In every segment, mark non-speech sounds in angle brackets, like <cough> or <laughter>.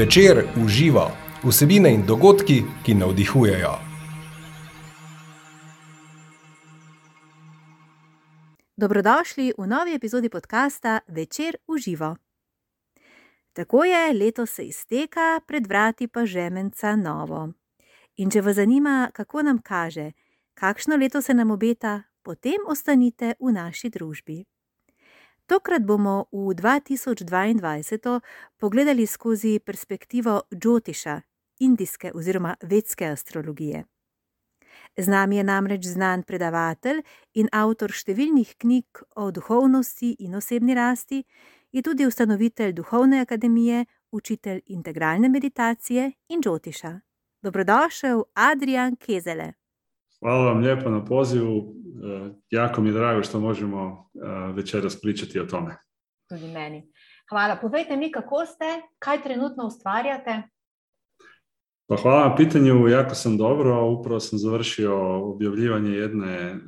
Večer uživa vsebine in dogodki, ki navdihujejo. Dobrodošli v novi epizodi podcasta Večer uživa. Tako je, leto se izteka, pred vrati pa žemenca novo. In če vas zanima, kako nam kaže, kakšno leto se nam obeta, potem ostanite v naši družbi. Tokrat bomo v 2022 pogledali skozi perspektivo Džotiša, indijske oziroma vedske astrologije. Z nami je namreč znan predavatelj in avtor številnih knjig o duhovnosti in osebni rasti, je tudi ustanovitelj Duhovne akademije, učitelj integralne meditacije in Džotiša. Dobrodošel, Adrian Kezele. Hvala vam lijepo na pozivu. E, jako mi je drago što možemo e, večeras pričati o tome. Tudi meni. Hvala. Povejte mi kako ste, kaj trenutno ustvarjate? Pa hvala na pitanju, jako sam dobro. Upravo sam završio objavljivanje jedne uh,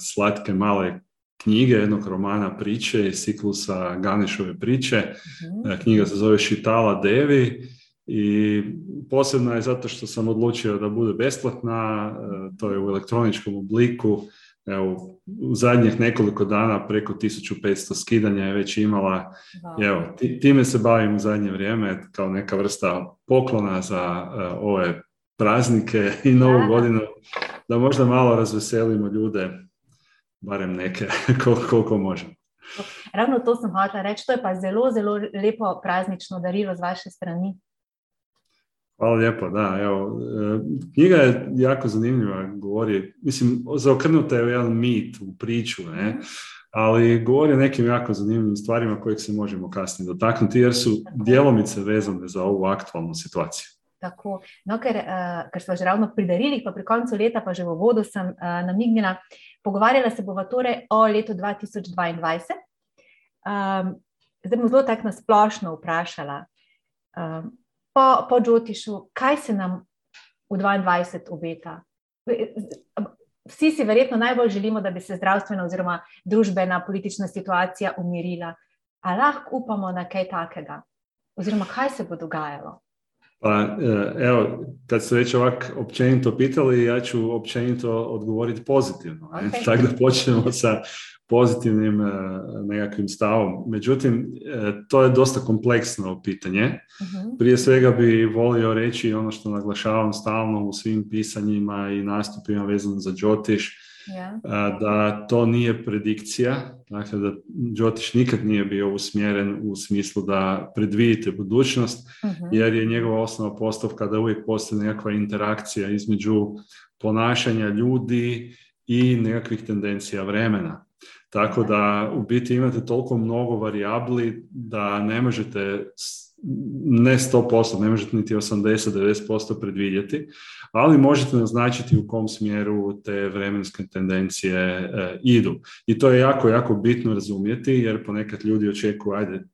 slatke male knjige, jednog romana priče iz ciklusa Ganišove priče. Uh-huh. Knjiga se zove Šitala Devi i posebno je zato što sam odlučio da bude besplatna, e, to je u elektroničkom obliku, evo, u zadnjih nekoliko dana preko 1500 skidanja je već imala, wow. evo, time se bavim u zadnje vrijeme kao neka vrsta poklona za uh, ove praznike i novu godinu, da možda malo razveselimo ljude, barem neke, <laughs> koliko, koliko možemo. Ravno to sam hotela reči, to je pa zelo, zelo lepo praznično darilo z vaše strani. Hvala lijepo, da, evo, e, knjiga je jako zanimljiva, govori, mislim, zaokrenuta je u jedan mit, u priču, ne, ali govori o nekim jako zanimljivim stvarima kojih se možemo kasnije dotaknuti, jer su djelomice vezane za ovu aktualnu situaciju. Tako, no, ker, uh, ker smo že ravno pri darilih, pa pri koncu leta, pa že v vodu sem uh, namignila, pogovarjala se bova torej o letu 2022. Um, zdaj bom zelo tako nasplošno vprašala. Um, po, po Džotišu, kaj se nam v 22 obeta? Vsi si verjetno najbolj želimo, da bi se zdravstvena oziroma družbena politična situacija umirila. Ali lahko upamo na kaj takega? Oziroma, kaj se bo dogajalo? Pa, e, evo, kad ste već ovak općenito pitali, ja ću općenito odgovoriti pozitivno. Okay. Tako da počnemo sa pozitivnim e, nekakvim stavom. Međutim, e, to je dosta kompleksno pitanje. uh Prije svega bi volio reći ono što naglašavam stalno u svim pisanjima i nastupima vezano za Džotiš, yeah. da to nije predikcija, dakle da Džotiš nikad nije bio usmjeren u smislu da predvidite budućnost, uh jer je njegova osnova postavka da uvijek postoji nekakva interakcija između ponašanja ljudi i nekakvih tendencija vremena. Tako da u biti imate toliko mnogo varijabli da ne možete ne 100%, ne možete niti 80-90% predvidjeti, ali možete naznačiti u kom smjeru te vremenske tendencije e, idu. I to je jako, jako bitno razumjeti, jer ponekad ljudi očekuju, ajde,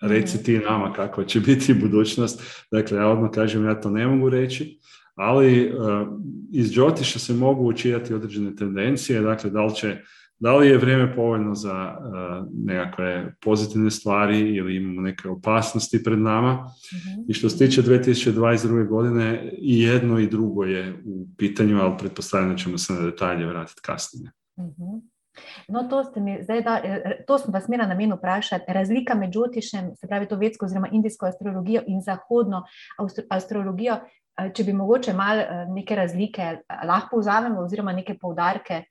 reci ti nama kakva će biti budućnost. Dakle, ja odmah kažem, ja to ne mogu reći, ali e, iz Džotiša se mogu učijati određene tendencije, dakle, da li će da li je vrijeme povoljno za uh, nekakve pozitivne stvari ili imamo neke opasnosti pred nama. uh I što se tiče 2022. godine i jedno i drugo je u pitanju, ali pretpostavljam da ćemo se na detalje vratiti kasnije. uh No, to, ste mi, zdaj, da, e, to sem vas imela na menu vprašati. Razlika med Džotišem, se pravi to vedsko oziroma indijsko astrologijo in zahodno astrologijo, če bi mogoče malo neke razlike lahko vzamemo oziroma neke poudarke,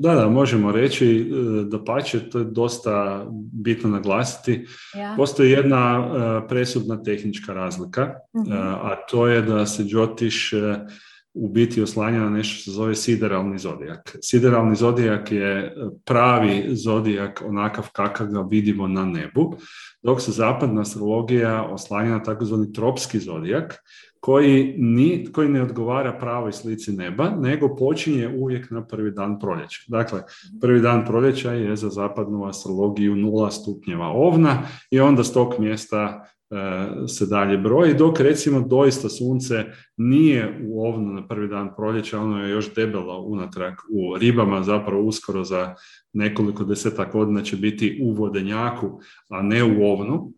Da, da, možemo reći e, da pače, to je dosta bitno naglasiti. Ja. Postoji jedna uh, presudna tehnička razlika, uh a to je da se Džotiš uh, u biti oslanja na nešto što se zove sideralni zodijak. Sideralni zodijak je pravi zodijak onakav kakav ga vidimo na nebu, dok se zapadna astrologija oslanja na takozvani tropski zodijak, koji, ni, koji ne odgovara pravoj slici neba, nego počinje uvijek na prvi dan proljeća. Dakle, prvi dan proljeća je za zapadnu astrologiju nula stupnjeva ovna i onda s tog mjesta e, se dalje broji, dok recimo doista sunce nije u ovnu na prvi dan proljeća, ono je još debelo unatrag u ribama, zapravo uskoro za nekoliko desetak godina će biti u vodenjaku, a ne u ovnu.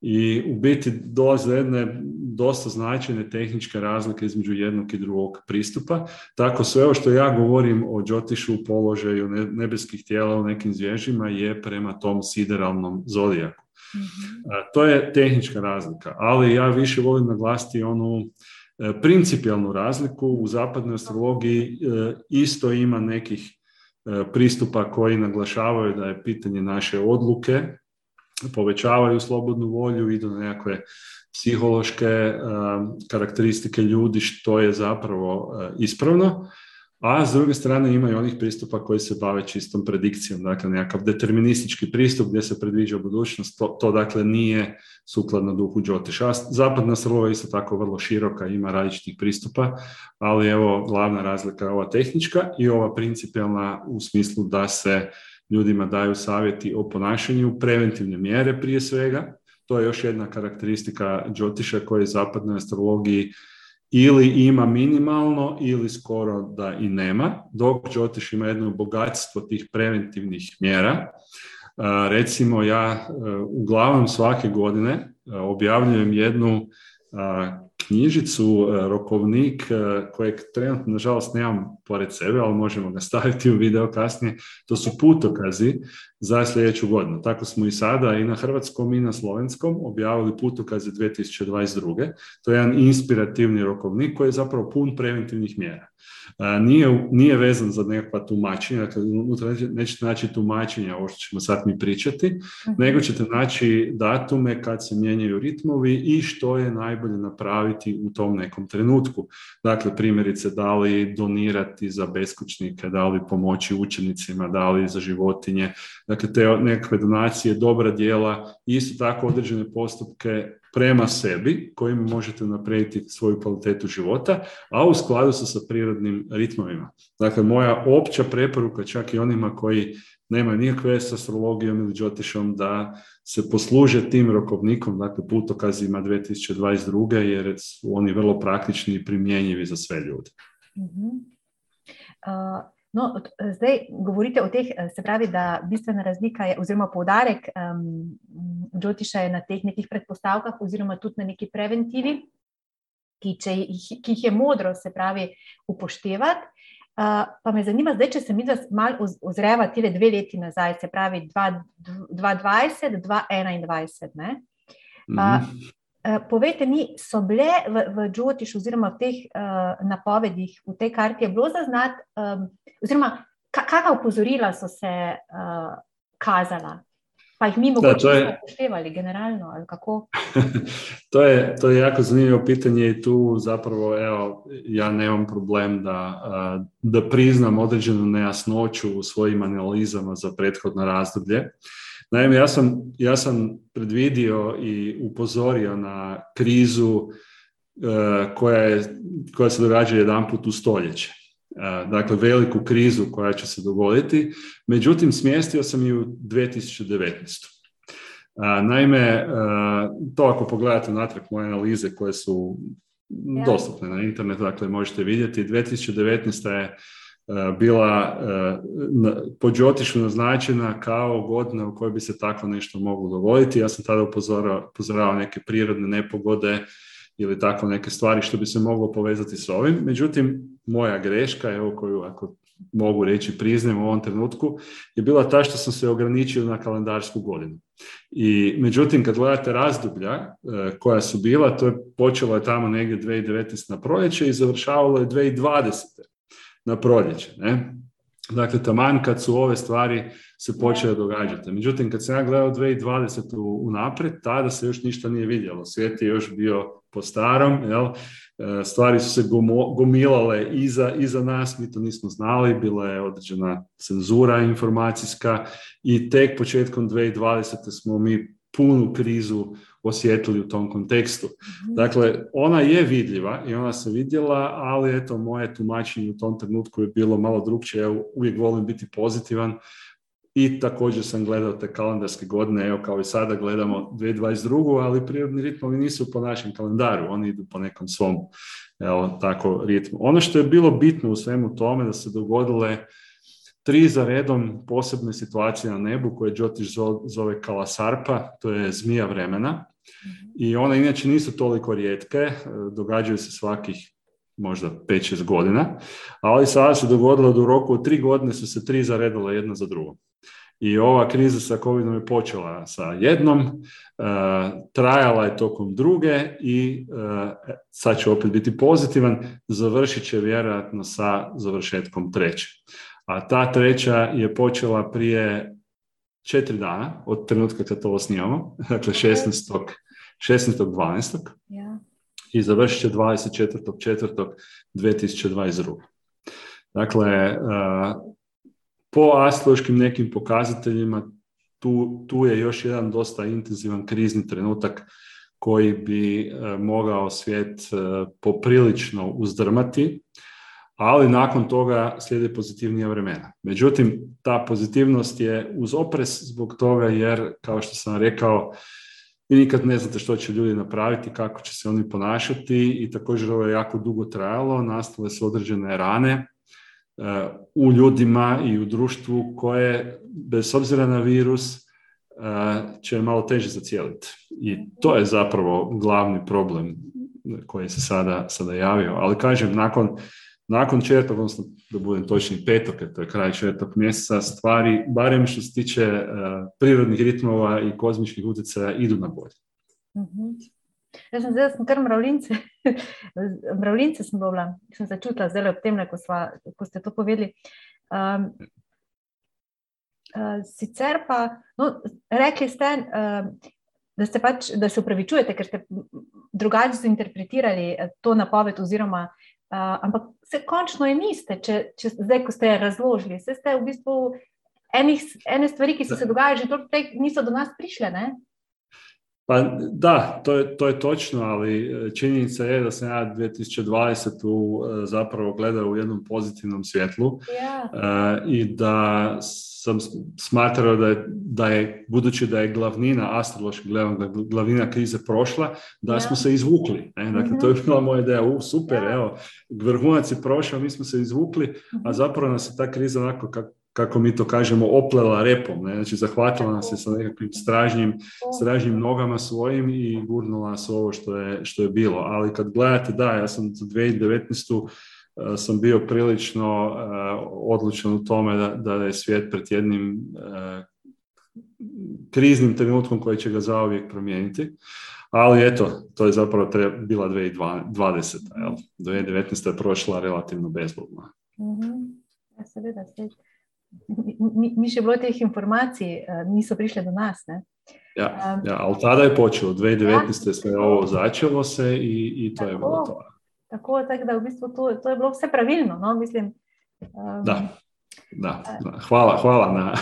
i u biti dolazi do jedne dosta značajne tehničke razlike između jednog i drugog pristupa. Tako sve ovo što ja govorim o džotišu, položaju nebeskih tijela u nekim zvježima je prema tom sideralnom zodijaku. Mm To je tehnička razlika, ali ja više volim naglasiti onu e, principijalnu razliku. U zapadnoj astrologiji e, isto ima nekih e, pristupa koji naglašavaju da je pitanje naše odluke, povećavaju slobodnu volju, idu na nekakve psihološke karakteristike ljudi što je zapravo ispravno, a s druge strane ima i onih pristupa koji se bave čistom predikcijom, dakle nekakav deterministički pristup gdje se predviđa budućnost, to, to dakle nije sukladno duhu Džotiša. Zapadna srlova je isto tako vrlo široka, ima različitih pristupa, ali evo glavna razlika je ova tehnička i ova principijalna u smislu da se ljudima daju savjeti o ponašanju, preventivne mjere prije svega, to je još jedna karakteristika Džotiša koja je zapadnoj astrologiji ili ima minimalno ili skoro da i nema, dok Džotiš ima jedno bogatstvo tih preventivnih mjera. Recimo ja uglavnom svake godine objavljujem jednu knjižicu, e, rokovnik e, kojeg trenutno nažalost nemam pored sebe, ali možemo ga staviti u video kasnije. To su putokazi za sljedeću godinu. Tako smo i sada i na hrvatskom i na slovenskom objavili putokaze 2022. To je jedan inspirativni rokovnik koji je zapravo pun preventivnih mjera. Nije, nije vezan za nekakva tumačenja, dakle unutra nećete naći tumačenja, ovo što ćemo sad mi pričati, mhm. nego ćete naći datume kad se mijenjaju ritmovi i što je najbolje napraviti u tom nekom trenutku. Dakle, primjerice, da li donirati za beskućnike, da li pomoći učenicima, da li za životinje. Dakle, te nekakve donacije, dobra dijela, isto tako određene postupke prema sebi kojim možete napraviti svoju kvalitetu života, a u skladu sa, sa prirodnim ritmovima. Dakle, moja opća preporuka čak i onima koji nemaju nikakve s astrologijom ili džotišom da se posluže tim rokovnikom, dakle putokazima 2022. jer su oni vrlo praktični i primjenjivi za sve ljude. mm No, zdaj govorite o teh, se pravi, da bistvena razlika je, oziroma poudarek um, Džotiša je na teh nekih predpostavkah, oziroma tudi na neki preventivi, ki, jih, ki jih je modro, se pravi, upoštevati. Uh, pa me zanima, zdaj, če se mi malo ozreva te dve leti nazaj, se pravi 2020, 2021. Uh, uh, povejte mi, so bile v, v Džotišu, oziroma v teh uh, napovedih, v tej karti je bilo zaznati. Um, oziroma kakšna upozorila so se uh, kazala, pa jih mi mogoče nismo upoštevali generalno ali kako? <laughs> to, je, to je jako zanimljivo pitanje i tu zapravo evo, ja nemam problem da, uh, da priznam određenu nejasnoću u svojim analizama za prethodno razdoblje. Naime, ja sam, ja sam predvidio i upozorio na krizu uh, koja, je, koja se događa jedan put u stoljeće dakle veliku krizu koja će se dogoditi, međutim smjestio sam ju u 2019. Naime, to ako pogledate natrag moje analize koje su dostupne na internetu, dakle možete vidjeti, 2019. je bila po Đotišu naznačena kao godina u kojoj bi se tako nešto moglo dogoditi. Ja sam tada upozorao neke prirodne nepogode, ili tako neke stvari što bi se moglo povezati s ovim. Međutim, moja greška, evo koju ako mogu reći priznajem u ovom trenutku, je bila ta što sam se ograničio na kalendarsku godinu. I međutim, kad gledate razdoblja e, koja su bila, to je počelo je tamo negdje 2019. na proljeće i završavalo je 2020. na proljeće. Ne? Dakle, taman kad su ove stvari se počele događati. Međutim, kad sam ja gledao 2020. unaprijed, tada se još ništa nije vidjelo. Svijet je još bio po starom, jel? E, stvari su se gomilale iza, iza nas, mi to nismo znali, bila je određena cenzura informacijska i tek početkom 2020. smo mi punu krizu osjetili u tom kontekstu. Mhm. Dakle, ona je vidljiva i ona se vidjela, ali eto, moje tumačenje u tom trenutku je bilo malo drugčije. Ja uvijek volim biti pozitivan i također sam gledao te kalendarske godine, evo kao i sada gledamo 2022. ali prirodni ritmovi nisu po našem kalendaru, oni idu po nekom svom evo, tako ritmu. Ono što je bilo bitno u svemu tome da se dogodile tri za redom posebne situacije na nebu koje Džotiš zove kalasarpa, to je zmija vremena. I one inače nisu toliko rijetke, e, događaju se svakih možda 5-6 godina, ali sada se dogodilo da u roku od tri godine su se tri zaredale jedna za drugom. I ova kriza sa covidom je počela sa jednom, e, trajala je tokom druge i e, sad će opet biti pozitivan, završit će vjerojatno sa završetkom treće. A ta treća je počela prije četiri dana od trenutka kad to snimamo, dakle 16. 16.12. Yeah. i završit će 24.4.2022. Dakle, e, po astrološkim nekim pokazateljima tu, tu je još jedan dosta intenzivan krizni trenutak koji bi e, mogao svijet e, poprilično uzdrmati, ali nakon toga slijede pozitivnija vremena. Međutim, ta pozitivnost je uz opres zbog toga jer, kao što sam rekao, vi nikad ne znate što će ljudi napraviti, kako će se oni ponašati i također ovo je jako dugo trajalo, nastale su određene rane u ljudima i u društvu koje, bez obzira na virus, će malo teže zacijeliti. I to je zapravo glavni problem koji se sada, sada javio. Ali kažem, nakon, nakon četvrtog, odnosno da budem točni petog, to je kraj četvrtog mjeseca, stvari, barem što se tiče prirodnih ritmova i kozmičkih utjecaja, idu na bolje. mm Jaz sem zdaj, sem kar mravljince, <laughs> mravljince sem bila, sem začutila zdaj ob tem, ko, sva, ko ste to povedali. Um, uh, sicer pa, no, rekli ste, uh, da, ste pač, da se upravičujete, ker ste drugače interpretirali eh, to napoved, oziroma, uh, ampak se končno je niste, če, če zdaj, ko ste razložili, se ste v bistvu enih, ene stvari, ki so se dogajale, že toliko prej niso do nas prišle. Ne? Pa da, to je, to je točno, ali e, činjenica je da sam ja 2020. E, zapravo gledao u jednom pozitivnom svjetlu yeah. i da sam smatrao da je, da je, budući da je glavnina, astrološki gledano, glavnina krize prošla, da smo se izvukli. Ne? Dakle, to je mhm. bila moja ideja, u, super, evo, vrhunac je prošao, mi smo se izvukli, a mhm. zapravo nas je ta kriza onako kako kako mi to kažemo, oplela repom. Ne? Znači, zahvatila nas je sa nekakvim stražnjim, stražnjim nogama svojim i gurnula nas ovo što je, što je bilo. Ali kad gledate, da, ja sam za 2019. Uh, eh, sam bio prilično uh, odlučen u tome da, da je svijet pred jednim uh, kriznim trenutkom koji će ga zauvijek promijeniti. Ali eto, to je zapravo treba, bila 2020. Jel? 2019. je prošla relativno bezbolno. Mm-hmm. Ja, seveda ni, ni še bilo teh informacij, eh, niso prišle do nas. Ne? Ja, um, ja, ali tada je počelo, 2019. Ja, se je ovo začelo se i, i to tako, je bilo to. Tako, tako da v bistvu to, to je bilo vse pravilno. No? Mislim, um, da. Da, da, hvala, hvala na.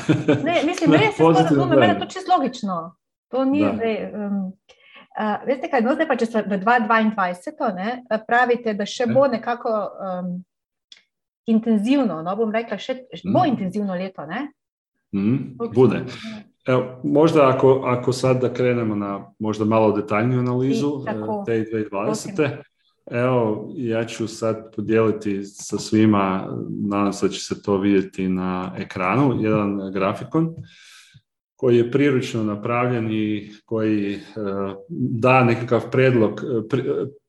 Ne, mislim, na res je to razumem, meni je to čisto logično. To ni zdaj. Um, uh, veste kaj, no zdaj pa če se v 2022 ne, pravite, da še bo nekako um, intenzivno, no bom rekla, še bo mm. intenzivno leto. Mm, bude. Evo, možda ako, ako sad da krenemo na možda malo detaljniju analizu I, tako, te 2020. Evo, ja ću sad podijeliti sa svima, nadam se da će se to vidjeti na ekranu, jedan grafikon koji je priručno napravljen i koji uh, da nekakav predlog,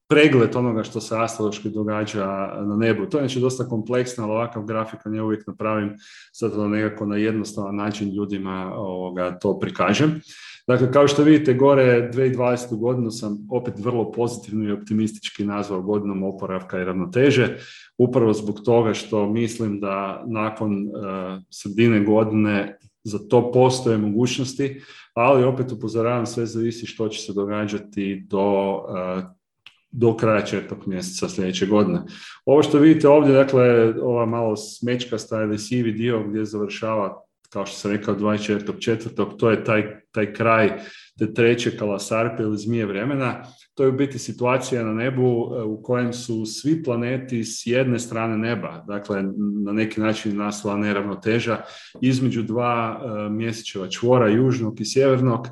pregled onoga što se astrološki događa na nebu. To je znači dosta kompleksno, ali ovakav grafikan ja uvijek napravim zato da nekako na jednostavan način ljudima ovoga, to prikažem. Dakle, kao što vidite, gore 2020. godinu sam opet vrlo pozitivno i optimistički nazvao godinom oporavka i ravnoteže, upravo zbog toga što mislim da nakon uh, sredine godine za to postoje mogućnosti, ali opet upozoravam, sve zavisi što će se događati do uh, do kraja četvrtog mjeseca sljedeće godine. Ovo što vidite ovdje, dakle, ova malo smečkasta ili sivi dio gdje završava, kao što sam rekao, 24.4. To je taj, taj kraj te treće kalasarpe ili zmije vremena. To je u biti situacija na nebu e, u kojem su svi planeti s jedne strane neba, dakle na neki način nastala neravnoteža između dva e, mjesečeva čvora, južnog i sjevernog,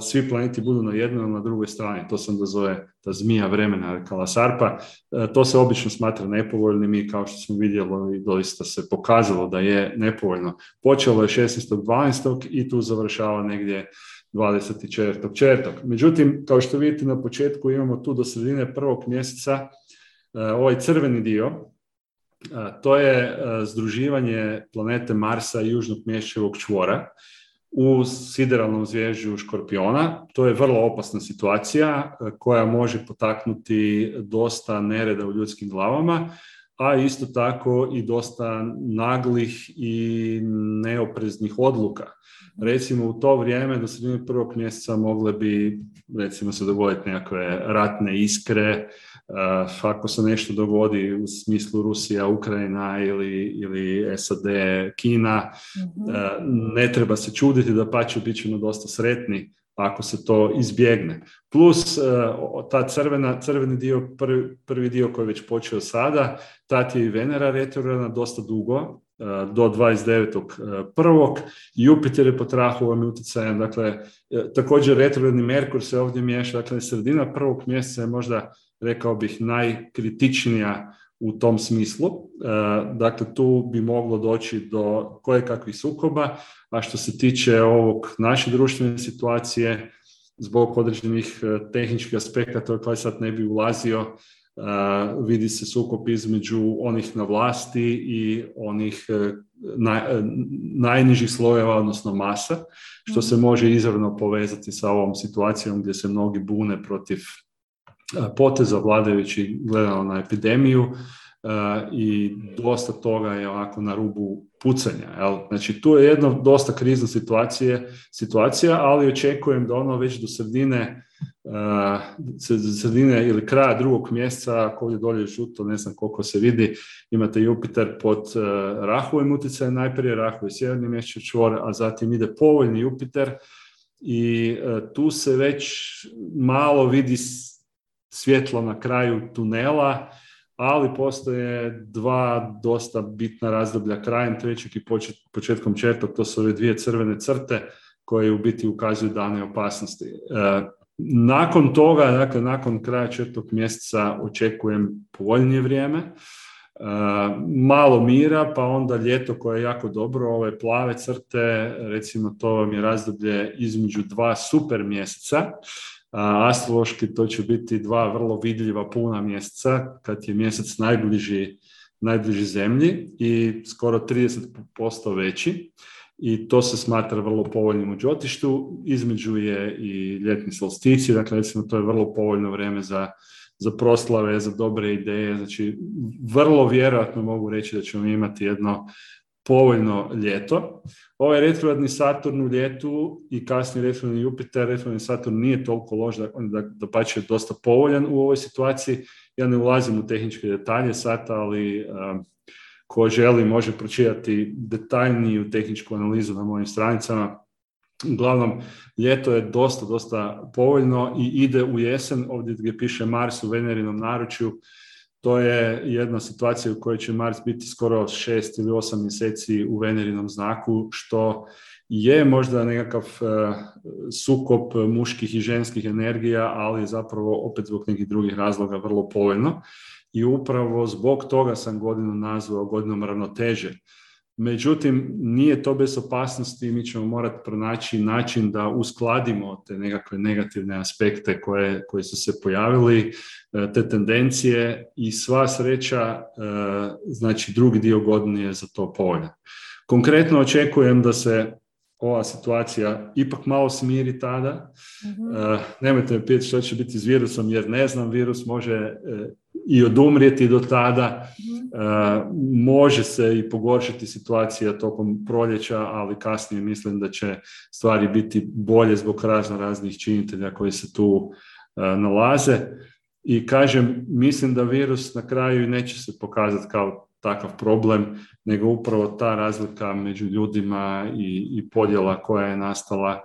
svi planeti budu na jednoj ili na drugoj strani. To se onda zove ta zmija vremena kalasarpa. E, to se obično smatra nepovoljnim i kao što smo vidjeli doista se pokazalo da je nepovoljno. Počelo je 16.12. i tu završava negdje 24.4. Međutim, kao što vidite na početku imamo tu do sredine prvog mjeseca e, ovaj crveni dio, e, to je združivanje planete Marsa i južnog mješćevog čvora u sideralnom zvježđu škorpiona. To je vrlo opasna situacija koja može potaknuti dosta nereda u ljudskim glavama, a isto tako i dosta naglih i neopreznih odluka. Recimo u to vrijeme do sredine prvog mjeseca mogle bi recimo se dogoditi nekakve ratne iskre, ako se nešto dogodi u smislu Rusija, Ukrajina ili, ili SAD, Kina, mhm. ne treba se čuditi da pače bit ćemo dosta sretni ako se to izbjegne. Plus ta crvena, crveni dio, prvi, prvi dio koji je već počeo sada, tat je i Venera retrogradna dosta dugo, do 29.1. Jupiter je pod Rahovom utjecajem, dakle, e, također retrogradni Merkur se ovdje miješa, dakle, sredina prvog mjeseca je možda rekao bih, najkritičnija u tom smislu. E, dakle, tu bi moglo doći do kakvih sukoba, a što se tiče ovog naše društvene situacije, zbog određenih e, tehničkih aspekata u koje sad ne bi ulazio, e, vidi se sukob između onih na vlasti i onih najnižih slojeva, odnosno masa, što se može izravno povezati sa ovom situacijom gdje se mnogi bune protiv poteza vladajući gledano na epidemiju i dosta toga je ovako na rubu pucanja. Jel? Znači tu je jedna dosta krizna situacija, situacija, ali očekujem da ono već do sredine sredine ili kraja drugog mjeseca, ako ovdje dolje žuto, ne znam koliko se vidi, imate Jupiter pod Rahovim utjecajem, najprije Rahu je sjeverni mjesečni čvor, a zatim ide povoljni Jupiter i tu se već malo vidi svjetlo na kraju tunela, ali postoje dva dosta bitna razdoblja krajem trećeg i početkom četvrtog, to su ove dvije crvene crte koje u biti ukazuju dane opasnosti. E, nakon toga, dakle nakon kraja četvrtog mjeseca očekujem povoljnije vrijeme, e, malo mira, pa onda ljeto koje je jako dobro, ove plave crte, recimo to vam je razdoblje između dva super mjeseca, astrološki to će biti dva vrlo vidljiva puna mjeseca kad je mjesec najbliži, najbliži zemlji i skoro 30% veći i to se smatra vrlo povoljnim u džotištu. Između je i ljetni solstici, dakle recimo to je vrlo povoljno vrijeme za, za proslave, za dobre ideje, znači vrlo vjerojatno mogu reći da ćemo imati jedno povoljno ljeto. Ovaj retrogradni Saturn u ljetu i kasnije retrogradni Jupiter, retrogradni Saturn nije toliko loš, da, da, da će dosta povoljan u ovoj situaciji. Ja ne ulazim u tehničke detalje sata, ali um, ko želi može pročitati detaljniju tehničku analizu na mojim stranicama. Uglavnom, ljeto je dosta, dosta povoljno i ide u jesen, ovdje gdje piše Mars u Venerinom naručju, to je jedna situacija u kojoj će Mars biti skoro šest ili osam mjeseci u Venerinom znaku, što je možda nekakav e, sukop muških i ženskih energija, ali zapravo opet zbog nekih drugih razloga vrlo povoljno. I upravo zbog toga sam godinu nazvao godinom ravnoteže Međutim, nije to bez opasnosti, mi ćemo morati pronaći način da uskladimo te nekakve negativne aspekte koje, koje su se pojavili, e, te tendencije i sva sreća, e, znači drugi dio godine je za to povoljan. Konkretno očekujem da se ova situacija ipak malo smiri tada. mm nemojte me pitati što će biti s virusom jer ne znam, virus može i odumrijeti do tada. Mhm. može se i pogoršati situacija tokom proljeća, ali kasnije mislim da će stvari biti bolje zbog razno raznih činitelja koji se tu nalaze. I kažem, mislim da virus na kraju neće se pokazati kao takav problem, nego upravo ta razlika među ljudima i, i podjela koja je nastala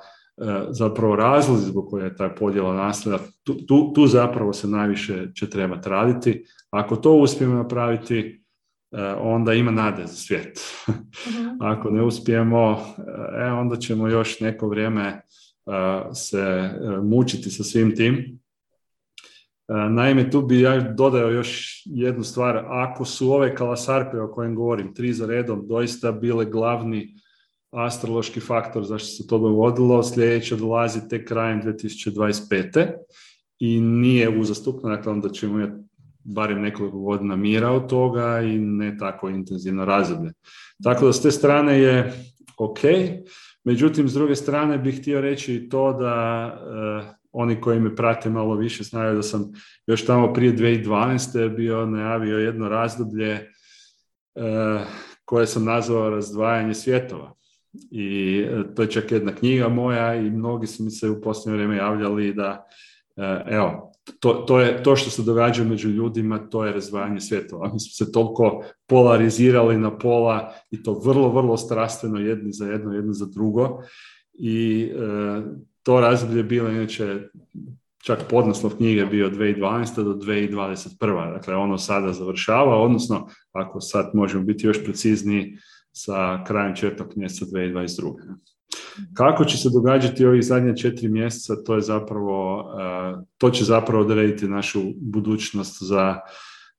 zapravo razlozi zbog koje je ta podjela nastala, tu, tu, tu zapravo se najviše će trebati raditi. Ako to uspijemo napraviti, onda ima nade za svijet. Mhm. <laughs> Ako ne uspijemo, e, onda ćemo još neko vrijeme se mučiti sa svim tim. Naime, tu bi ja dodao još jednu stvar. Ako su ove kalasarpe o kojem govorim, tri za redom, doista bile glavni astrološki faktor zašto se to dogodilo, sljedeće dolazi tek krajem 2025. I nije uzastupno, dakle onda ćemo imati barem nekoliko godina mira od toga i ne tako intenzivno razdoblje. Tako da s te strane je ok, međutim s druge strane bih htio reći i to da eh, oni koji me prate malo više znaju da sam još tamo prije 2012. bio najavio jedno razdoblje eh, koje sam nazvao razdvajanje svjetova. I eh, to je čak jedna knjiga moja i mnogi su mi se u posljednje vrijeme javljali da evo, to, to, je, to što se događa među ljudima, to je razdvajanje svjetova. Mi smo se toliko polarizirali na pola i to vrlo, vrlo strastveno jedni za jedno, jedno za drugo. I e, to razdoblje je bilo inače čak podnaslov knjige bio 2012. do 2021. Dakle, ono sada završava, odnosno, ako sad možemo biti još precizniji, sa krajem četvrtog mjeseca 2022. Kako će se događati ovih zadnje četiri mjeseca, to je zapravo, e, to će zapravo odrediti našu budućnost za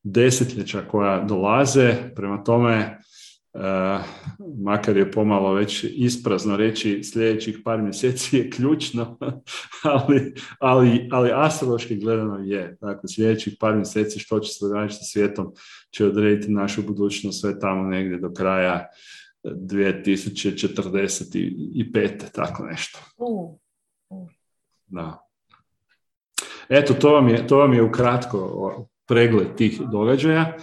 desetljeća koja dolaze. Prema tome, e, makar je pomalo već isprazno reći sljedećih par mjeseci je ključno, <laughs> ali, ali, ali astrološki gledano je. Dakle, sljedećih par mjeseci što će se događati sa svijetom će odrediti našu budućnost sve tamo negdje do kraja 2045. tako nešto. Da. Eto, to vam je, to vam je ukratko pregled tih događaja.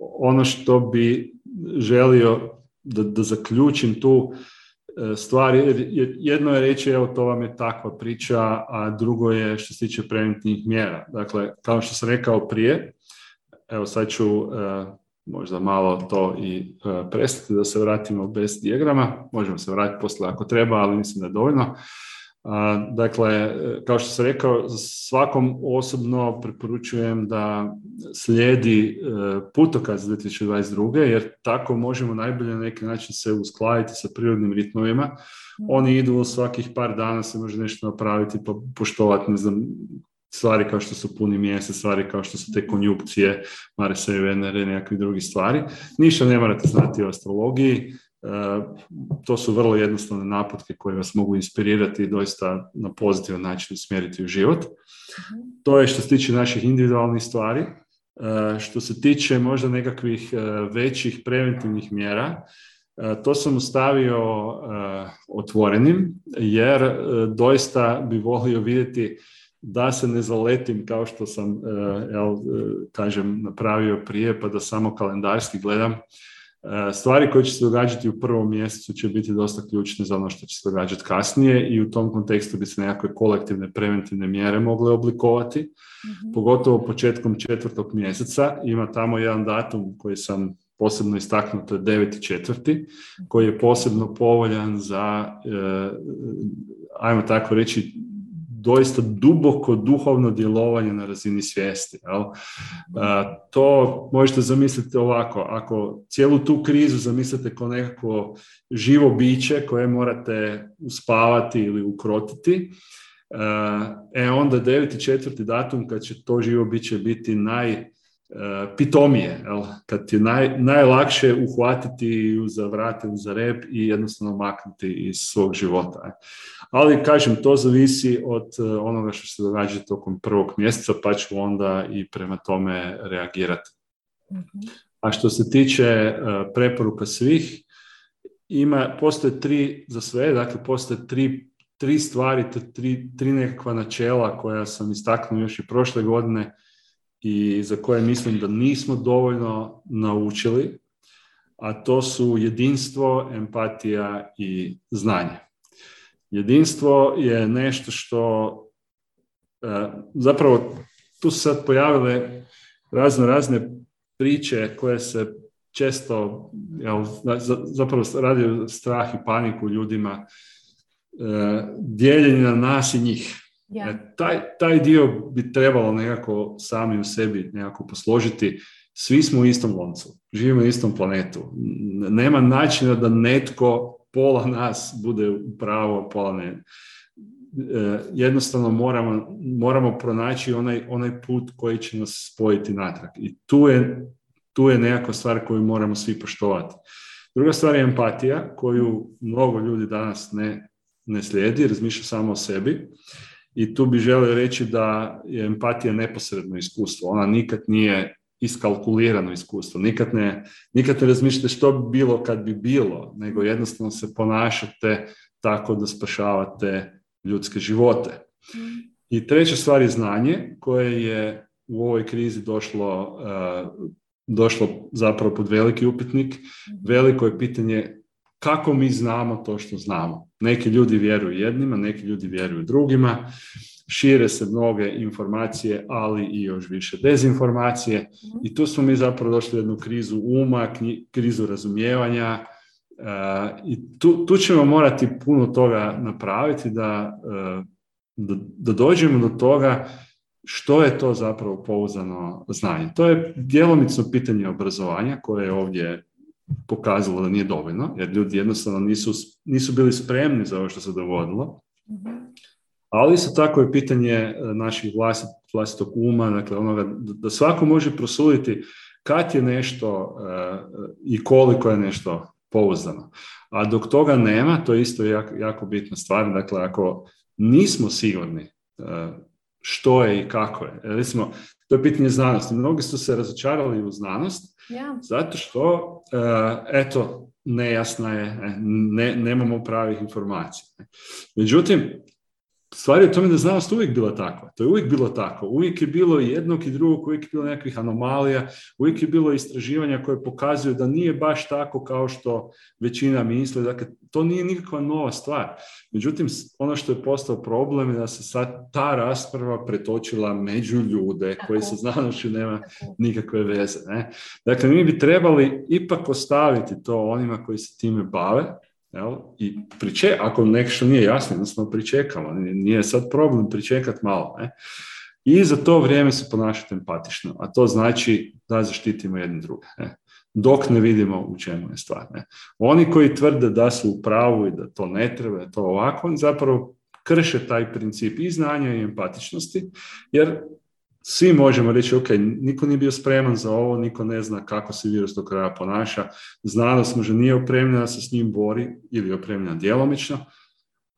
Ono što bi želio da, da zaključim tu e, stvari, jedno je reći evo to vam je takva priča, a drugo je što se tiče preventivnih mjera. Dakle, kao što sam rekao prije, evo sad ću e, možda malo to i e, prestati da se vratimo bez dijagrama. Možemo se vratiti poslije ako treba, ali mislim da je dovoljno. Dakle, kao što sam rekao, svakom osobno preporučujem da slijedi e, putokaz 2022. jer tako možemo najbolje na neki način se uskladiti sa prirodnim ritmovima. Oni idu svakih par dana se može nešto napraviti, pa poštovati, ne znam, stvari kao što su puni mjesec, stvari kao što su te konjukcije, Marisa i Venere, nekakve drugi stvari. Ništa ne morate znati o astrologiji, to su vrlo jednostavne naputke koje vas mogu inspirirati i doista na pozitivan način usmjeriti u život. To je što se tiče naših individualnih stvari. E, što se tiče možda nekakvih e, većih preventivnih mjera, to sam ostavio otvorenim jer doista bi volio vidjeti da se ne zaletim kao što sam, e, jel, e, kažem, napravio prije, pa da samo kalendarski gledam. E, stvari koje će se događati u prvom mjesecu će biti dosta ključne za ono što će se događati kasnije i u tom kontekstu bi se nekakve kolektivne preventivne mjere mogle oblikovati, mm pogotovo početkom četvrtog mjeseca. Ima tamo jedan datum koji sam posebno istaknuo, to je 9.4. koji je posebno povoljan za, ajmo tako reći, doista duboko duhovno djelovanje na razini svijesti. Jel? to možete zamisliti ovako, ako cijelu tu krizu zamislite kao nekako živo biće koje morate uspavati ili ukrotiti, e onda 9.4. datum kad će to živo biće biti naj pitomije, jel? kad ti je naj, najlakše uhvatiti za vrate, za rep i jednostavno maknuti iz svog života. Ali, kažem, to zavisi od e, onoga što se događa tokom prvog mjeseca, pa ću onda i prema tome reagirati. A što se tiče e, preporuka svih, ima, postoje tri za sve, dakle postoje tri, tri stvari, tri, tri nekakva načela koja sam istaknuo još i prošle godine, i za koje mislim da nismo dovoljno naučili, a to su jedinstvo, empatija i znanje. Jedinstvo je nešto što e, zapravo tu su sad pojavile razne razne priče koje se često jel, zapravo radi strah i paniku ljudima dijeljenje na nas i njih. E, taj, taj dio bi trebalo nekako sami u sebi nekako posložiti. Svi smo u istom loncu, živimo u istom planetu. Nema načina da netko, pola nas, bude pravo, pola ne. E, jednostavno moramo, moramo pronaći onaj, onaj put koji će nas spojiti natrag. I tu je, tu je nekakva stvar koju moramo svi poštovati. Druga stvar je empatija, koju mnogo ljudi danas ne, ne slijedi, razmišlja samo o sebi. I tu bi želio reći da je empatija neposredno iskustvo. Ona nikad nije iskalkulirano iskustvo. Nikad ne, nikad ne razmišljate što bi bilo kad bi bilo, nego jednostavno se ponašate tako da spašavate ljudske živote. I treća stvar je znanje koje je u ovoj krizi došlo, uh, došlo zapravo pod veliki upitnik. Veliko je pitanje kako mi znamo to što znamo. Neki ljudi vjeruju jednima, neki ljudi vjeruju drugima, šire se mnoge informacije, ali i još više dezinformacije i tu smo mi zapravo došli u jednu krizu uma, krizu razumijevanja uh, i tu, tu ćemo morati puno toga napraviti da, uh, da, dođemo do toga što je to zapravo pouzano znanje. To je djelomično pitanje obrazovanja koje je ovdje pokazalo da nije dovoljno, jer ljudi jednostavno nisu, nisu bili spremni za ovo što se dogodilo. Ali isto tako je pitanje e, naših vlastit, vlastitog uma, dakle onoga da svako može prosuditi kad je nešto uh, i koliko je nešto pouzdano. A dok toga nema, to je isto jako, jako bitna stvar, dakle ako nismo sigurni uh, što je i kako je. Recimo, to je pitanje znanosti. Mnogi su se razočarali u znanost zato što, eto, nejasna je, ne, nemamo pravih informacija. Međutim, stvar je u tome da znanost uvijek bila takva. To je uvijek bilo tako. Uvijek je bilo jednog i drugog, uvijek je bilo nekakvih anomalija, uvijek je bilo istraživanja koje pokazuju da nije baš tako kao što većina misli. Dakle, to nije nikakva nova stvar. Međutim, ono što je postao problem je da se sad ta rasprava pretočila među ljude koji sa znanošću nema nikakve veze. Ne? Dakle, mi bi trebali ipak ostaviti to onima koji se time bave, Jel? I priče, ako nešto nije jasno, jednostavno pričekamo. Nije sad problem pričekat malo. Ne? I za to vrijeme se ponašati empatično, a to znači da zaštitimo jedni druge. Ne? Dok ne vidimo u čemu je stvar. Ne? Oni koji tvrde da su u pravu i da to ne treba, da to ovako, zapravo krše taj princip i znanja i empatičnosti, jer svi možemo reći, ok, niko nije bio spreman za ovo, niko ne zna kako se virus do kraja ponaša, znanost možda nije opremljena, se s njim bori ili opremljena djelomično,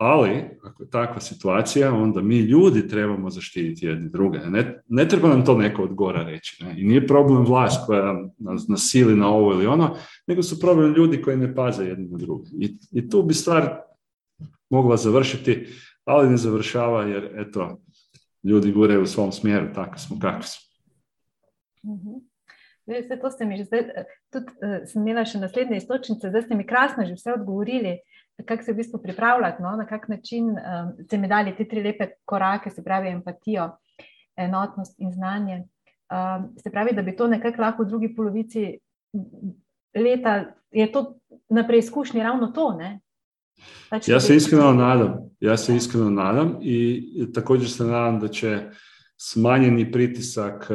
ali ako je takva situacija, onda mi ljudi trebamo zaštititi jedni druge. Ne, ne treba nam to neko od gora reći. Ne? I nije problem vlast koja nas nasili na ovo ili ono, nego su problem ljudi koji ne paze jedni na druge. I, I tu bi stvar mogla završiti, ali ne završava jer, eto, ljudi gure u svom smjeru, tako smo kakvi smo. Vse to ste mi že zdaj, tudi uh, sem imela še naslednje istočnice, zdaj ste mi krasno že vse odgovorili, kako se v bistvu pripravljati, no, na kak način um, ste mi dali te tri lepe korake, se pravi empatijo, enotnost in znanje. Um, se pravi, da bi to nekako lahko v drugi polovici leta, je to na preizkušnji ravno to, ne? Ja se iskreno nadam, ja se iskreno nadam i također se nadam da će smanjeni pritisak e,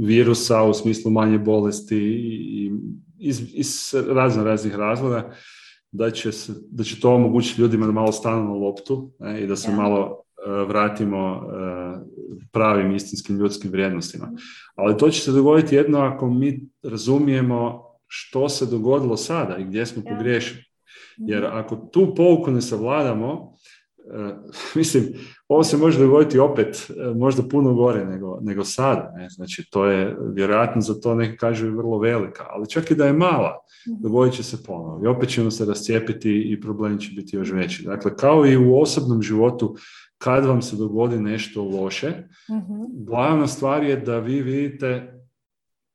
virusa u smislu manje bolesti i iz, iz razno raznih razloga da će, se, da će to omogućiti ljudima da malo stanu na loptu ne, i da se malo e, vratimo e, pravim istinskim ljudskim vrijednostima. Ali to će se dogoditi jedno ako mi razumijemo što se dogodilo sada i gdje smo pogriješili. Jer mhm. ako tu pouku ne savladamo, e, <laughs> mislim, ovo se može dogoditi opet e, možda puno gore nego, nego sada. Ne? Znači, to je vjerojatno za to neki kažu vrlo velika, ali čak i da je mala, mhm. dogodit će se ponovo. I opet ćemo se rascijepiti i problem će biti još veći. Dakle, kao i u osobnom životu, kad vam se dogodi nešto loše, uh glavna stvar je da vi vidite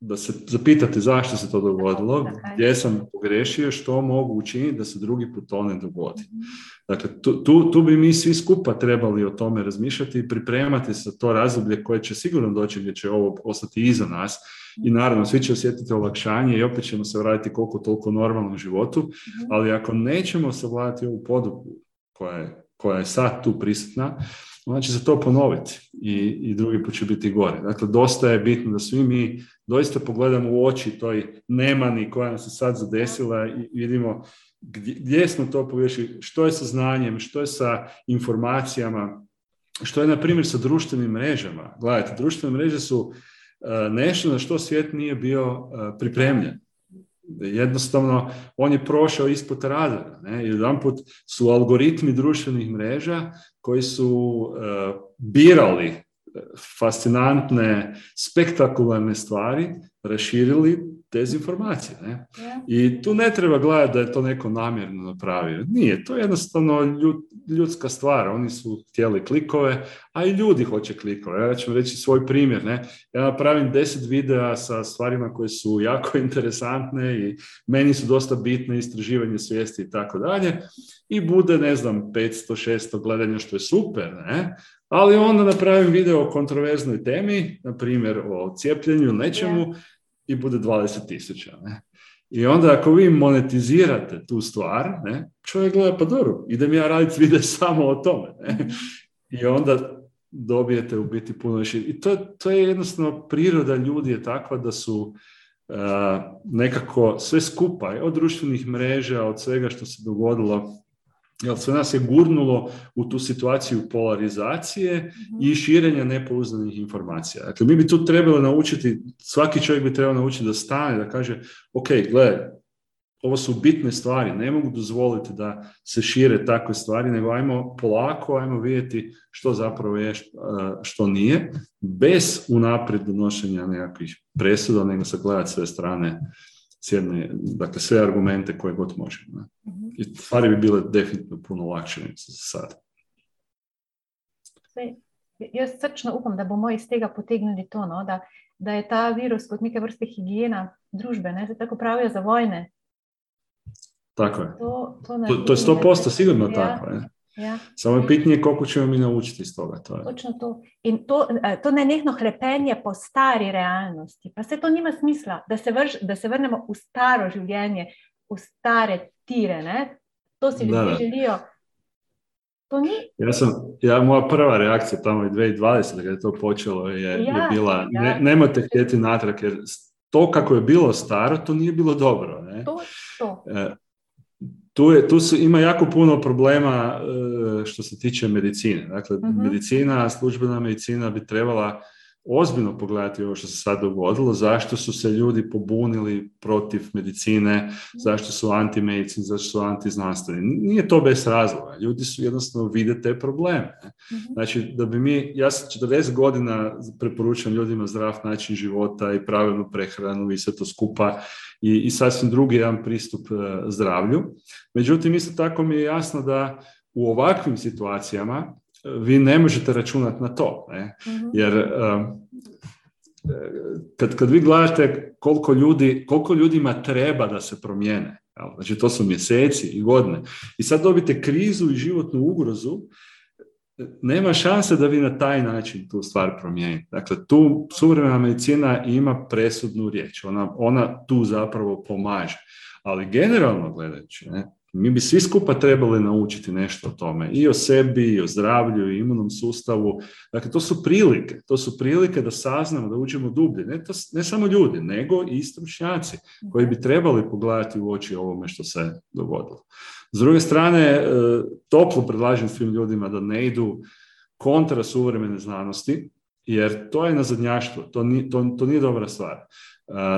da se zapitate zašto se to dogodilo, gdje sam pogrešio, što mogu učiniti da se drugi put to ne dogodi. Mhm. Dakle, tu, tu, tu, bi mi svi skupa trebali o tome razmišljati i pripremati se to razdoblje koje će sigurno doći gdje će ovo ostati iza nas i naravno svi će osjetiti olakšanje i opet ćemo se vratiti koliko toliko normalnom životu, mhm. ali ako nećemo savladati ovu podupu koja je, koja je sad tu prisutna, onda će se to ponoviti i, i drugi put će biti gore. Dakle, dosta je bitno da svi mi doista pogledamo u oči toj nemani koja nam se sad zadesila i vidimo gdje, gdje smo to povješili, što je sa znanjem, što je sa informacijama, što je, na primjer, sa društvenim mrežama. Gledajte, društvene mreže su e, nešto na što svijet nije bio e, pripremljen. Jednostavno, on je prošao ispod radara. Ne? Jedan put su algoritmi društvenih mreža koji su e, birali fascinantne, spektakularne stvari, raširili dezinformacije. Ne? I tu ne treba gledati da je to neko namjerno napravio. Nije, to je jednostavno ljudska stvar. Oni su htjeli klikove, a i ljudi hoće klikove. Ja ću reći svoj primjer. Ne? Ja napravim deset videa sa stvarima koje su jako <laughs> interesantne i meni su dosta bitne istraživanje svijesti i tako dalje. I bude, ne znam, 500-600 gledanja, što je super, ne? Ali onda napravim video o kontroverznoj temi, na primjer o cijepljenju ili nečemu, i bude 20 tisuća. I onda ako vi monetizirate tu stvar, ne, čovjek gleda, pa dobro, idem ja raditi video <laughs> samo o tome. Ne? I onda dobijete u biti puno više. I to, to je jednostavno priroda ljudi je takva da su uh, nekako sve skupa, od društvenih mreža, od svega što se dogodilo jer sve nas je gurnulo u tu situaciju polarizacije i mhm. širenja nepouzdanih informacija. Dakle, mi bi tu trebali naučiti, svaki čovjek bi trebao naučiti da stane, da kaže, ok, gledaj, ovo su bitne stvari, ne mogu dozvoliti da se šire takve stvari, nego ajmo polako, ajmo vidjeti što zapravo je, što nije, bez unaprijed donošenja nekakvih presuda, nego sagledati sve strane s jedne, dakle sve argumente koje god možemo. Ne? I stvari bi bile definitivno puno lakše nego sad. Jaz srčno upam, da bomo iz tega potegnili to, no? da, da je ta virus kot neke vrste higijena družbe, ne? tako pravijo za vojne. Tako je. To, to, to, to je 100% sigurno ja. tako. Ne? Ja. Samo je pitanje koliko ćemo mi naučiti iz toga. To je. Točno to. In to, to nenehno hrepenje po stari realnosti, pa se to nima smisla, da se, vrž, da se vrnemo v staro življenje, v stare tire. Ne? To si ljudje želijo. To ni. Ja, sam, ja, moja prva reakcija tamo je 2020, kada je to počelo, je, ja, je bila ja. ne, nemojte htjeti natrag, jer to kako je bilo staro, to nije bilo dobro. Ne? To, to. E, tu, je, tu su, ima jako puno problema e, što se tiče medicine. Dakle, uh medicina, službena medicina bi trebala ozbiljno pogledati ovo što se sad dogodilo, zašto su se ljudi pobunili protiv medicine, zašto su antimedicini, zašto su antiznanstveni. Nije to bez razloga. Ljudi su jednostavno vide te probleme. Mhm. Znači, da bi mi, ja sam 40 godina preporučam ljudima zdrav način života i pravilnu prehranu i sve to skupa i, i sasvim drugi jedan pristup e, zdravlju. Međutim, isto tako mi je jasno da u ovakvim situacijama vi ne možete računati na to. Ne? Mhm. Jer um, kad, kad vi gledate koliko, ljudi, koliko ljudima treba da se promijene, znači to su mjeseci i godine, i sad dobite krizu i životnu ugrozu, nema šanse da vi na taj način tu stvar promijenite. Dakle, tu suvremena medicina ima presudnu riječ, ona, ona tu zapravo pomaže. Ali generalno gledajući, ne, mi bi svi skupa trebali naučiti nešto o tome, i o sebi, i o zdravlju, i imunom sustavu. Dakle, to su prilike, to su prilike da saznamo, da uđemo dublje. Ne, to, ne samo ljudi, nego i stručnjaci koji bi trebali pogledati u oči ovome što se dogodilo. S druge strane, e, toplo predlažem svim ljudima da ne idu kontra suvremene znanosti, jer to je nazadnjaštvo, to, to, to nije dobra stvar.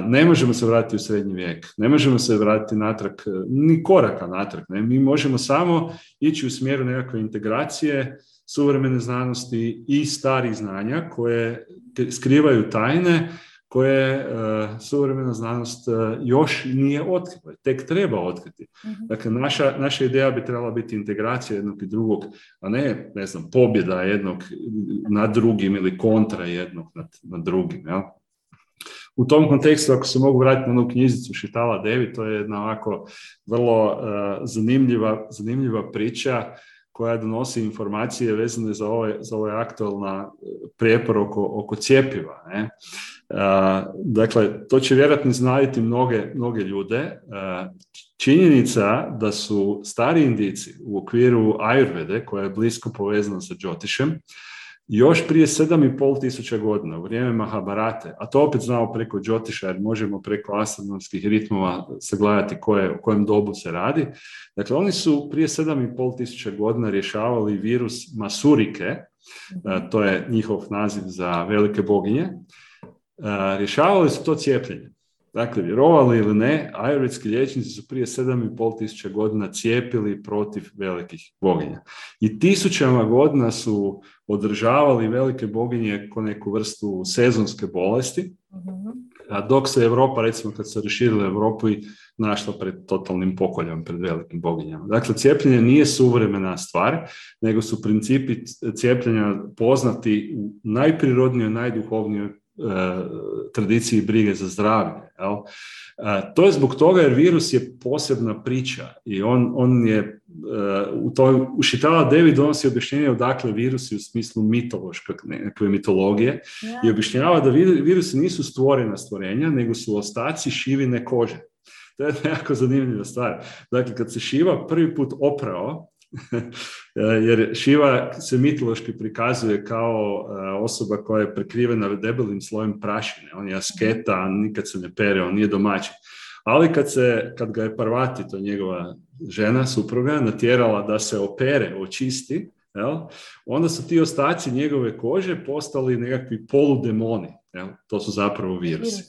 Ne možemo se vratiti u srednji vijek, ne možemo se vratiti natrag, ni koraka natrag. Ne? Mi možemo samo ići u smjeru nekakve integracije suvremene znanosti i starih znanja koje skrivaju tajne koje uh, suvremena znanost još nije otkrila, tek treba otkriti. Mhm. Dakle, naša, naša ideja bi trebala biti integracija jednog i drugog, a ne, ne znam, pobjeda jednog nad drugim ili kontra jednog nad, nad drugim. Ja? U tom kontekstu, ako se mogu vratiti na onu knjižicu Šitala Devi, to je jedna ovako vrlo uh, zanimljiva, zanimljiva priča koja donosi informacije vezane za ovaj, za ovaj aktualna prijepor oko, oko cijepiva. Ne? dakle, to će vjerojatno iznaditi mnoge, mnoge ljude. činjenica da su stari indici u okviru Ayurvede, koja je blisko povezana sa Džotišem, još prije sedam i pol tisuća godina, u vrijeme Mahabharate, a to opet znamo preko Džotiša, jer možemo preko astronomskih ritmova sagledati koje, o kojem dobu se radi. Dakle, oni su prije sedam i pol tisuća godina rješavali virus Masurike, to je njihov naziv za velike boginje, rješavali su to cijepljenje. Dakle, vjerovali ili ne, ajurvedski liječnici su prije 7,5 tisuća godina cijepili protiv velikih boginja. I tisućama godina su održavali velike boginje ko neku vrstu sezonske bolesti, a dok se Europa, recimo kad se raširila Europu i našla pred totalnim pokoljom, pred velikim boginjama. Dakle, cijepljenje nije suvremena stvar, nego su principi cijepljenja poznati u najprirodnijoj, najduhovnijoj tradiciji brige za zdravlje. Jel? E, to je zbog toga jer virus je posebna priča i on, on je e, u toj, u Šitala Devi donosi objašnjenje odakle virusi u smislu mitološke nekakve mitologije i objašnjava da virusi nisu stvorena stvorenja, nego su ostaci šivine kože. To je <laughs> jako zanimljiva stvar. Dakle, kad se šiva prvi put oprao, <laughs> jer Šiva se mitološki prikazuje kao e, osoba koja je prekrivena debelim slojem prašine. On je asketa, nikad se ne pere, on nije domaćin. Ali kad, se, kad ga je Parvati, to je njegova žena, supruga, natjerala da se opere, očisti, jel? onda su ti ostaci njegove kože postali nekakvi poludemoni. Jel? To su zapravo virusi.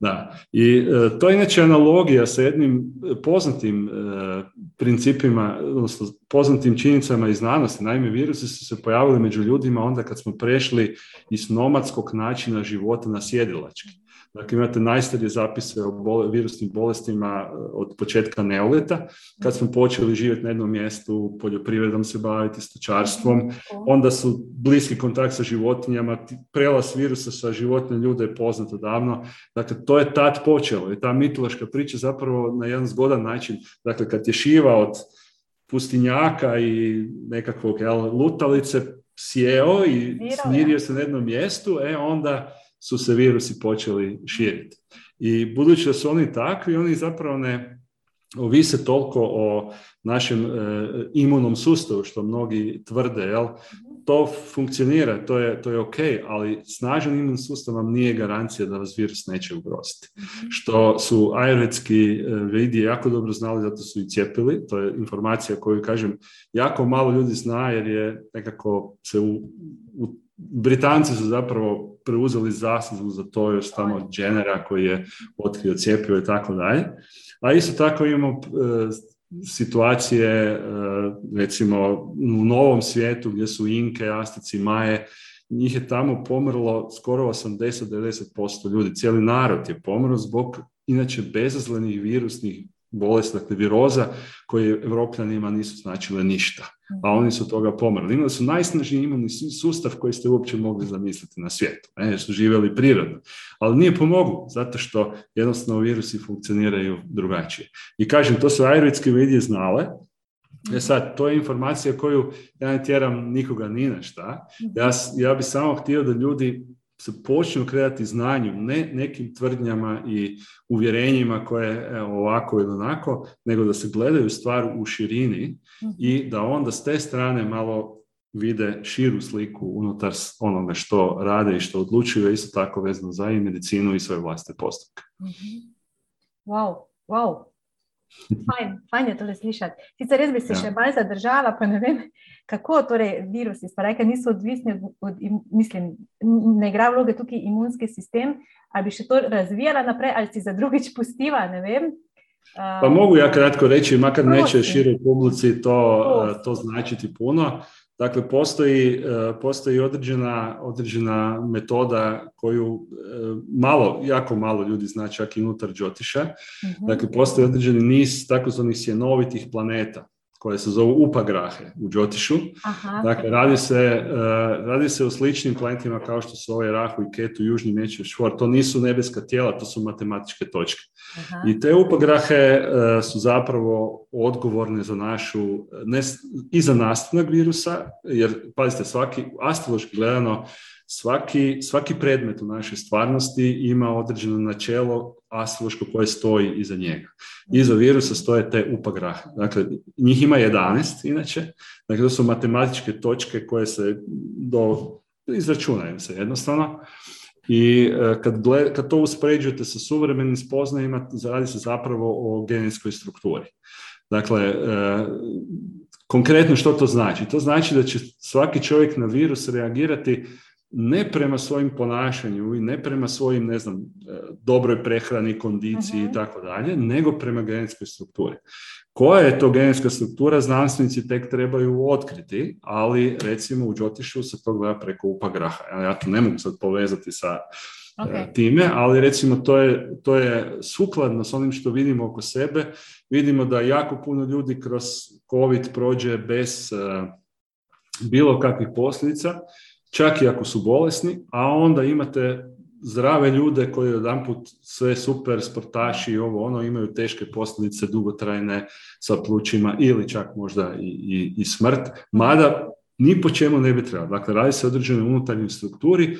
Da. I e, to je inače analogija sa jednim poznatim e, principima, odnosno poznatim činjenicama iz znanosti. Naime, virusi su se pojavili među ljudima onda kad smo prešli iz nomadskog načina života na sjedilački. Dakle, imate najstarije zapise o virusnim bolestima e, od početka neoleta, kad smo počeli živjeti na jednom mjestu, poljoprivredom se baviti, stočarstvom, onda su bliski kontakt sa životinjama, prelas virusa sa životinje ljude je poznato davno. Dakle, to je tad počelo i ta mitološka priča zapravo na jedan zgodan način, dakle, kad je šiva od pustinjaka i nekakvog jel, lutalice sjeo i smirio se na jednom mjestu, e onda su se virusi počeli širiti. I budući da su oni takvi, oni zapravo ne ovise toliko o našem e, imunom sustavu, što mnogi tvrde, jel? To funkcionira, to je, to je ok, ali snažan imun sustav vam nije garancija da vas virus neće ugroziti. Mhm. Što su ajurvedski e, vidi jako dobro znali, zato su i cijepili. To je informacija koju, kažem, jako malo ljudi zna, jer je nekako se u, u Britanci su zapravo preuzeli zaslugu za to još tamo Jennera koji je otkrio cijepio i tako dalje. A isto tako imamo e, situacije e, recimo u novom svijetu gdje su Inke, Astici, Maje, njih je tamo pomrlo skoro 80-90% ljudi. Cijeli narod je pomro zbog inače bezazlenih virusnih bolest, dakle viroza, koje evropljanima nisu značile ništa, a oni su toga pomrli. Imali su najsnažniji imunni sustav koji ste uopće mogli zamisliti na svijetu, ne, su živjeli prirodno. Ali nije pomoglo, zato što jednostavno virusi funkcioniraju drugačije. I kažem, to su ajurvedske medije znale, E sad, to je informacija koju ja ne tjeram nikoga ni na šta. Ja, ja bi samo htio da ljudi se počnu kretati znanju, ne nekim tvrdnjama i uvjerenjima koje evo, ovako ili onako, nego da se gledaju stvar u širini i mhm. da onda s te strane malo vide širu sliku unutar onoga što rade i što odlučuju, isto tako vezano za i medicinu i svoje vlastne postupke. Mhm. Wow, wow, Fajn, fajn je to slišati. Sicer res bi se ja. še malce zadržala, pa ne vem, kako torej virusi, pa reka, niso odvisni od, od, mislim, ne igra vloge tukaj imunski sistem, ali bi še to razvijala naprej, ali si za drugič pustiva, ne vem. Pa mogu ja kratko reći, makar neće široj publici to, to značiti puno. Dakle, postoji, e, postoji određena, određena metoda koju e, malo, jako malo ljudi zna čak i unutar Džotiša. uh Dakle, postoji određeni niz takozvanih sjenovitih planeta koje se zovu upagrahe u Džotišu. Aha, dakle, radi se, uh, radi se o sličnim planetima kao što su ovaj Rahu i Ketu, Južni Meći Švor. To nisu nebeska tijela, to su matematičke točke. Aha. I te upagrahe uh, su zapravo odgovorne za našu, ne, i za nastanak virusa, jer, pazite, svaki, astrološki gledano, svaki, svaki predmet u našoj stvarnosti ima određeno načelo astrološko koje stoji iza njega. Iza virusa stoje te upagrahe. Dakle, njih ima 11 inače. Dakle, to su matematičke točke koje se do, izračunaju se jednostavno. I e, kad, gled, to uspoređujete sa suvremenim spoznajima, radi se zapravo o genetskoj strukturi. Dakle, e, konkretno što to znači? To znači da će svaki čovjek na virus reagirati ne prema svojim ponašanju i ne prema svojim, ne znam, e, dobroj prehrani, kondiciji i mhm. tako dalje, nego prema genetskoj strukturi. Koja je to genetska struktura, znanstvenici tek trebaju otkriti, ali recimo u Džotišu se to gleda preko upagraha. Ja to ne mogu sad povezati sa e, time, ali recimo to je, to je sukladno s onim što vidimo oko sebe. Vidimo da jako puno ljudi kroz COVID prođe bez uh, bilo kakvih posljedica čak i ako su bolesni, a onda imate zdrave ljude koji jedanput sve super sportaši i ovo ono imaju teške posljedice dugotrajne sa plućima ili čak možda i, i, i smrt, mada ni po čemu ne bi trebalo. Dakle, radi se o određenoj unutarnjoj strukturi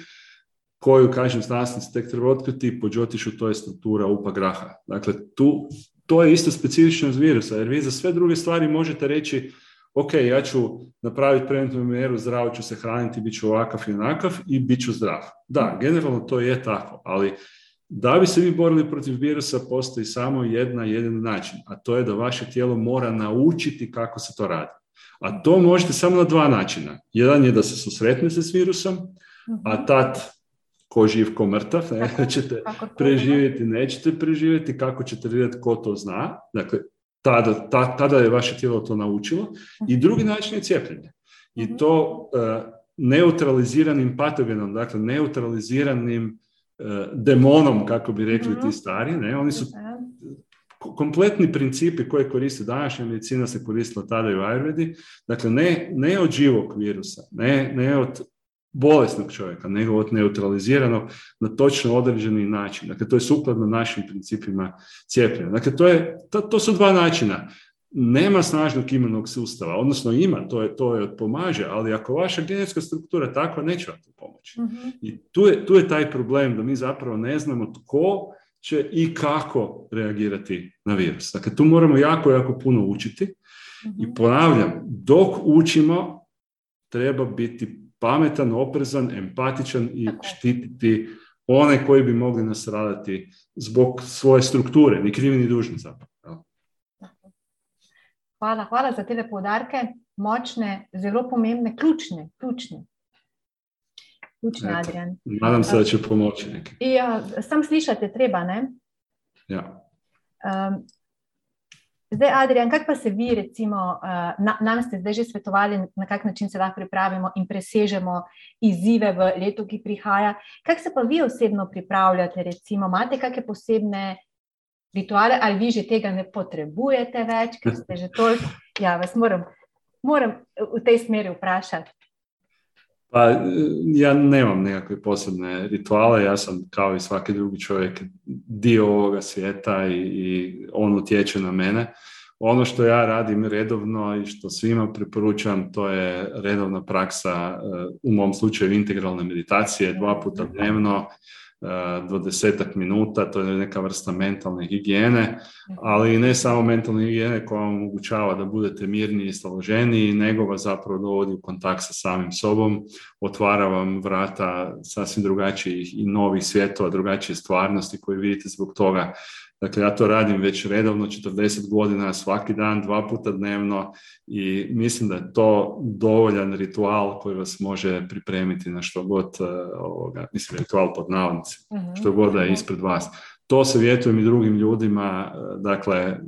koju, kažem, znanstvenici tek treba otkriti, po Džotišu to je struktura upa graha. Dakle, tu, to je isto specifičnost virusa, jer vi za sve druge stvari možete reći ok, ja ću napraviti preventivnu mjeru, zdravo ću se hraniti, bit ću ovakav i onakav i bit ću zdrav. Da, generalno to je tako, ali da bi se vi borili protiv virusa postoji samo jedna jedan način, a to je da vaše tijelo mora naučiti kako se to radi. A to možete samo na dva načina. Jedan je da se susretnete s virusom, a mhm. tat ko živ, ko mrtav, ne, <laughs> ćete preživjeti, nećete preživjeti, kako ćete vidjeti ko to zna. Dakle, tada, tada je vaše tijelo to naučilo. I mhm. drugi način je cijepljenje. I mhm. to uh, neutraliziranim patogenom, dakle neutraliziranim uh, demonom, kako bi rekli ti mhm. stari, ne? oni su kompletni principi koje koriste današnja medicina se koristila tada i u Ayurvedi, dakle ne, ne od živog virusa, ne, ne od bolesnog čovjeka, nego od neutraliziranog na točno određeni način. Dakle, to je sukladno našim principima cijepljenja. Dakle, to, je, to, to su dva načina. Nema snažnog imunog sustava, odnosno ima, to je, to je pomaže, ali ako vaša genetska struktura takva, neće vam to pomoći. Mhm. I tu je, tu je taj problem da mi zapravo ne znamo tko će i kako reagirati na virus. Dakle, tu moramo jako, jako puno učiti. I mhm. ponavljam, dok učimo, treba biti pametan, oprezan, empatičan i štititi one koji bi mogli nastradati zbog svoje strukture, ni krivi ni dužni zapravo. Hvala, hvala za te podarke, močne, zelo pomembne, ključne, ključne. Ključne, Eto, Adrian. Nadam se, da će pomoći neki. Ja, sam slišate, treba, ne? Ja. Um, Zdaj, Adrian, kako pa se vi, recimo, eh, na, nam ste zdaj že svetovali, na kak način se lahko pripravimo in presežemo izzive v letu, ki prihaja. Kako se pa vi osebno pripravljate, recimo, imate kakšne posebne rituale ali vi že tega ne potrebujete več, ker ste že toliko? Ja, vas moram, moram v tej smeri vprašati. Pa ja nemam nekakve posebne rituale, ja sam kao i svaki drugi čovjek dio ovoga svijeta i, i on utječe na mene. Ono što ja radim redovno i što svima preporučam, to je redovna praksa, e, u mom slučaju integralne meditacije, dva puta dnevno, E, do desetak minuta, to je neka vrsta mentalne higijene, ali ne samo mentalne higijene koja vam omogućava da budete mirniji i staloženiji, nego vas zapravo dovodi u kontakt sa samim sobom, otvara vam vrata sasvim drugačijih i novih svjetova, drugačije stvarnosti koje vidite zbog toga Dakle, ja to radim već redovno 40 godina, svaki dan, dva puta dnevno i mislim da je to dovoljan ritual koji vas može pripremiti na što god, e, ovoga, mislim, ritual pod navodnicima, mhm. što god da je ispred vas. To savjetujem i drugim ljudima, e, dakle,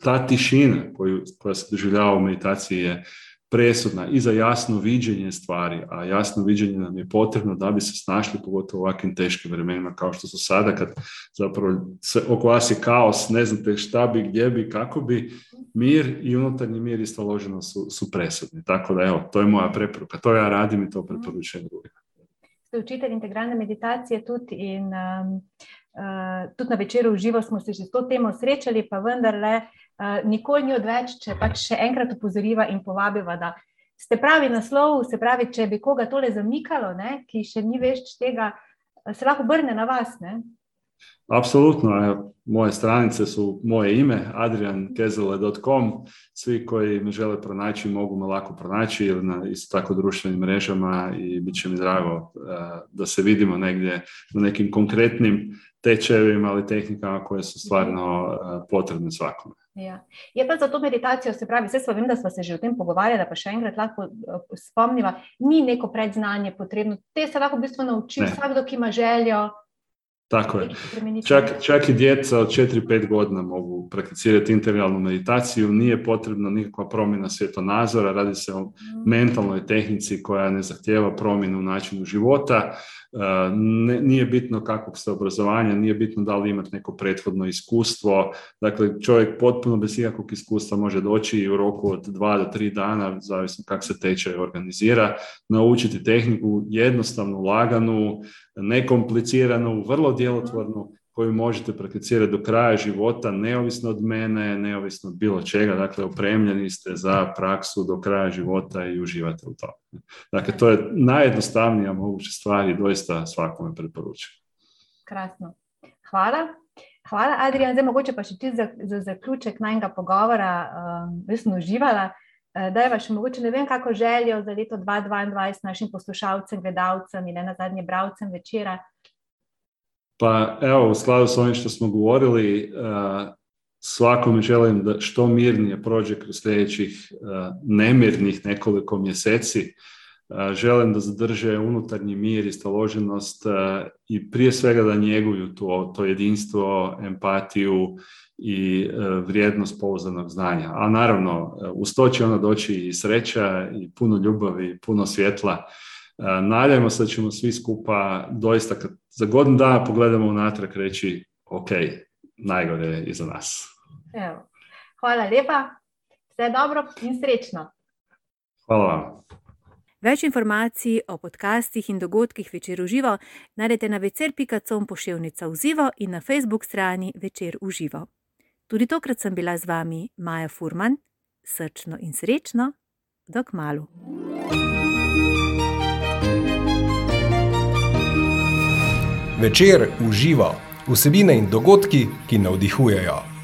ta tišina koju, koja se doživljava u meditaciji je presudna i za jasno viđenje stvari, a jasno viđenje nam je potrebno da bi se snašli pogotovo u ovakvim teškim vremenima kao što su sada kad zapravo vas je kaos, ne znate šta bi, gdje bi, kako bi, mir i unutarnji mir i staloženo su, su presudni. Tako da evo, to je moja preporuka, to ja radim i to preporučujem drugima. Ste učitelj integralne meditacije tudi in um, uh, tudi na večeru živo smo se že s to temo srečali, pa vendarle nikoli ni odveč, če pač še enkrat upozoriva in povabiva, da ste pravi naslov, se pravi, če bi koga tole zamikalo, ne, ki še ni več tega, se lahko obrne na vas. Ne? Apsolutno, moje stranice su moje ime, adriankezele.com. Svi koji me žele pronaći mogu me lako pronaći ili na isto tako društvenim mrežama i bit će mi drago eh, da se vidimo negdje na nekim konkretnim tečajevima ali tehnikama koje su stvarno eh, potrebne svakome. Ja. Je pa za to meditacijo, se pravi, vse vem, da smo se že o tem pogovarjali, pa še enkrat lahko eh, spomniva, ni neko predznanje potrebno. Te se lahko v bistvu nauči vsakdo, ki ima željo, Tako je. Čak, čak i djeca od 4-5 godina mogu prakticirati integralnu meditaciju, nije potrebna nikakva promjena svjetonazora, radi se o mm. mentalnoj tehnici koja ne zahtjeva promjenu u načinu života, ne, nije bitno kakvog ste obrazovanja, nije bitno da li imate neko prethodno iskustvo, dakle čovjek potpuno bez ikakvog iskustva može doći i u roku od 2 do 3 dana, zavisno kako se tečaj organizira, naučiti tehniku jednostavnu, laganu, nekompliciranu, vrlo djelotvornu, koju možete prakticirati do kraja života, neovisno od mene, neovisno od bilo čega, dakle opremljeni ste za praksu do kraja života i uživate u tome. Dakle, to je najjednostavnija moguća stvar i doista svakome preporučujem. Krasno. Hvala. Hvala, Adrian. Zdaj, mogoče pa še ti za, za zaključek najnega pogovora, um, uživala. Uh, da je vaš mogoče ne vem, kako željo za leto 2022 našim poslušalcem, gledalcem in ne zadnje bravcem večera, Pa evo, u skladu s ovim što smo govorili, uh, svakome želim da što mirnije prođe kroz sljedećih uh, nemirnih nekoliko mjeseci. Želim da zadrže unutarnji mir i staloženost i prije svega da njeguju to, to jedinstvo, empatiju i vrijednost pouzdanog znanja. A naravno, uz to će ona doći i sreća i puno ljubavi, i puno svjetla E, nadajmo se da ćemo svi skupa doista kad za godinu dana pogledamo unatrag reći ok, najgore je iza nas. Evo. Hvala lepa, vse dobro in srečno. Hvala vam. Več informacij o podcastih in dogodkih večer uživo najdete na vecer.com poševnica uživo in na facebook strani večer uživo. Tudi tokrat sem bila z vami Maja Furman, srčno in srečno, dok malu. Večer uživa vsebine in dogodki, ki navdihujejo.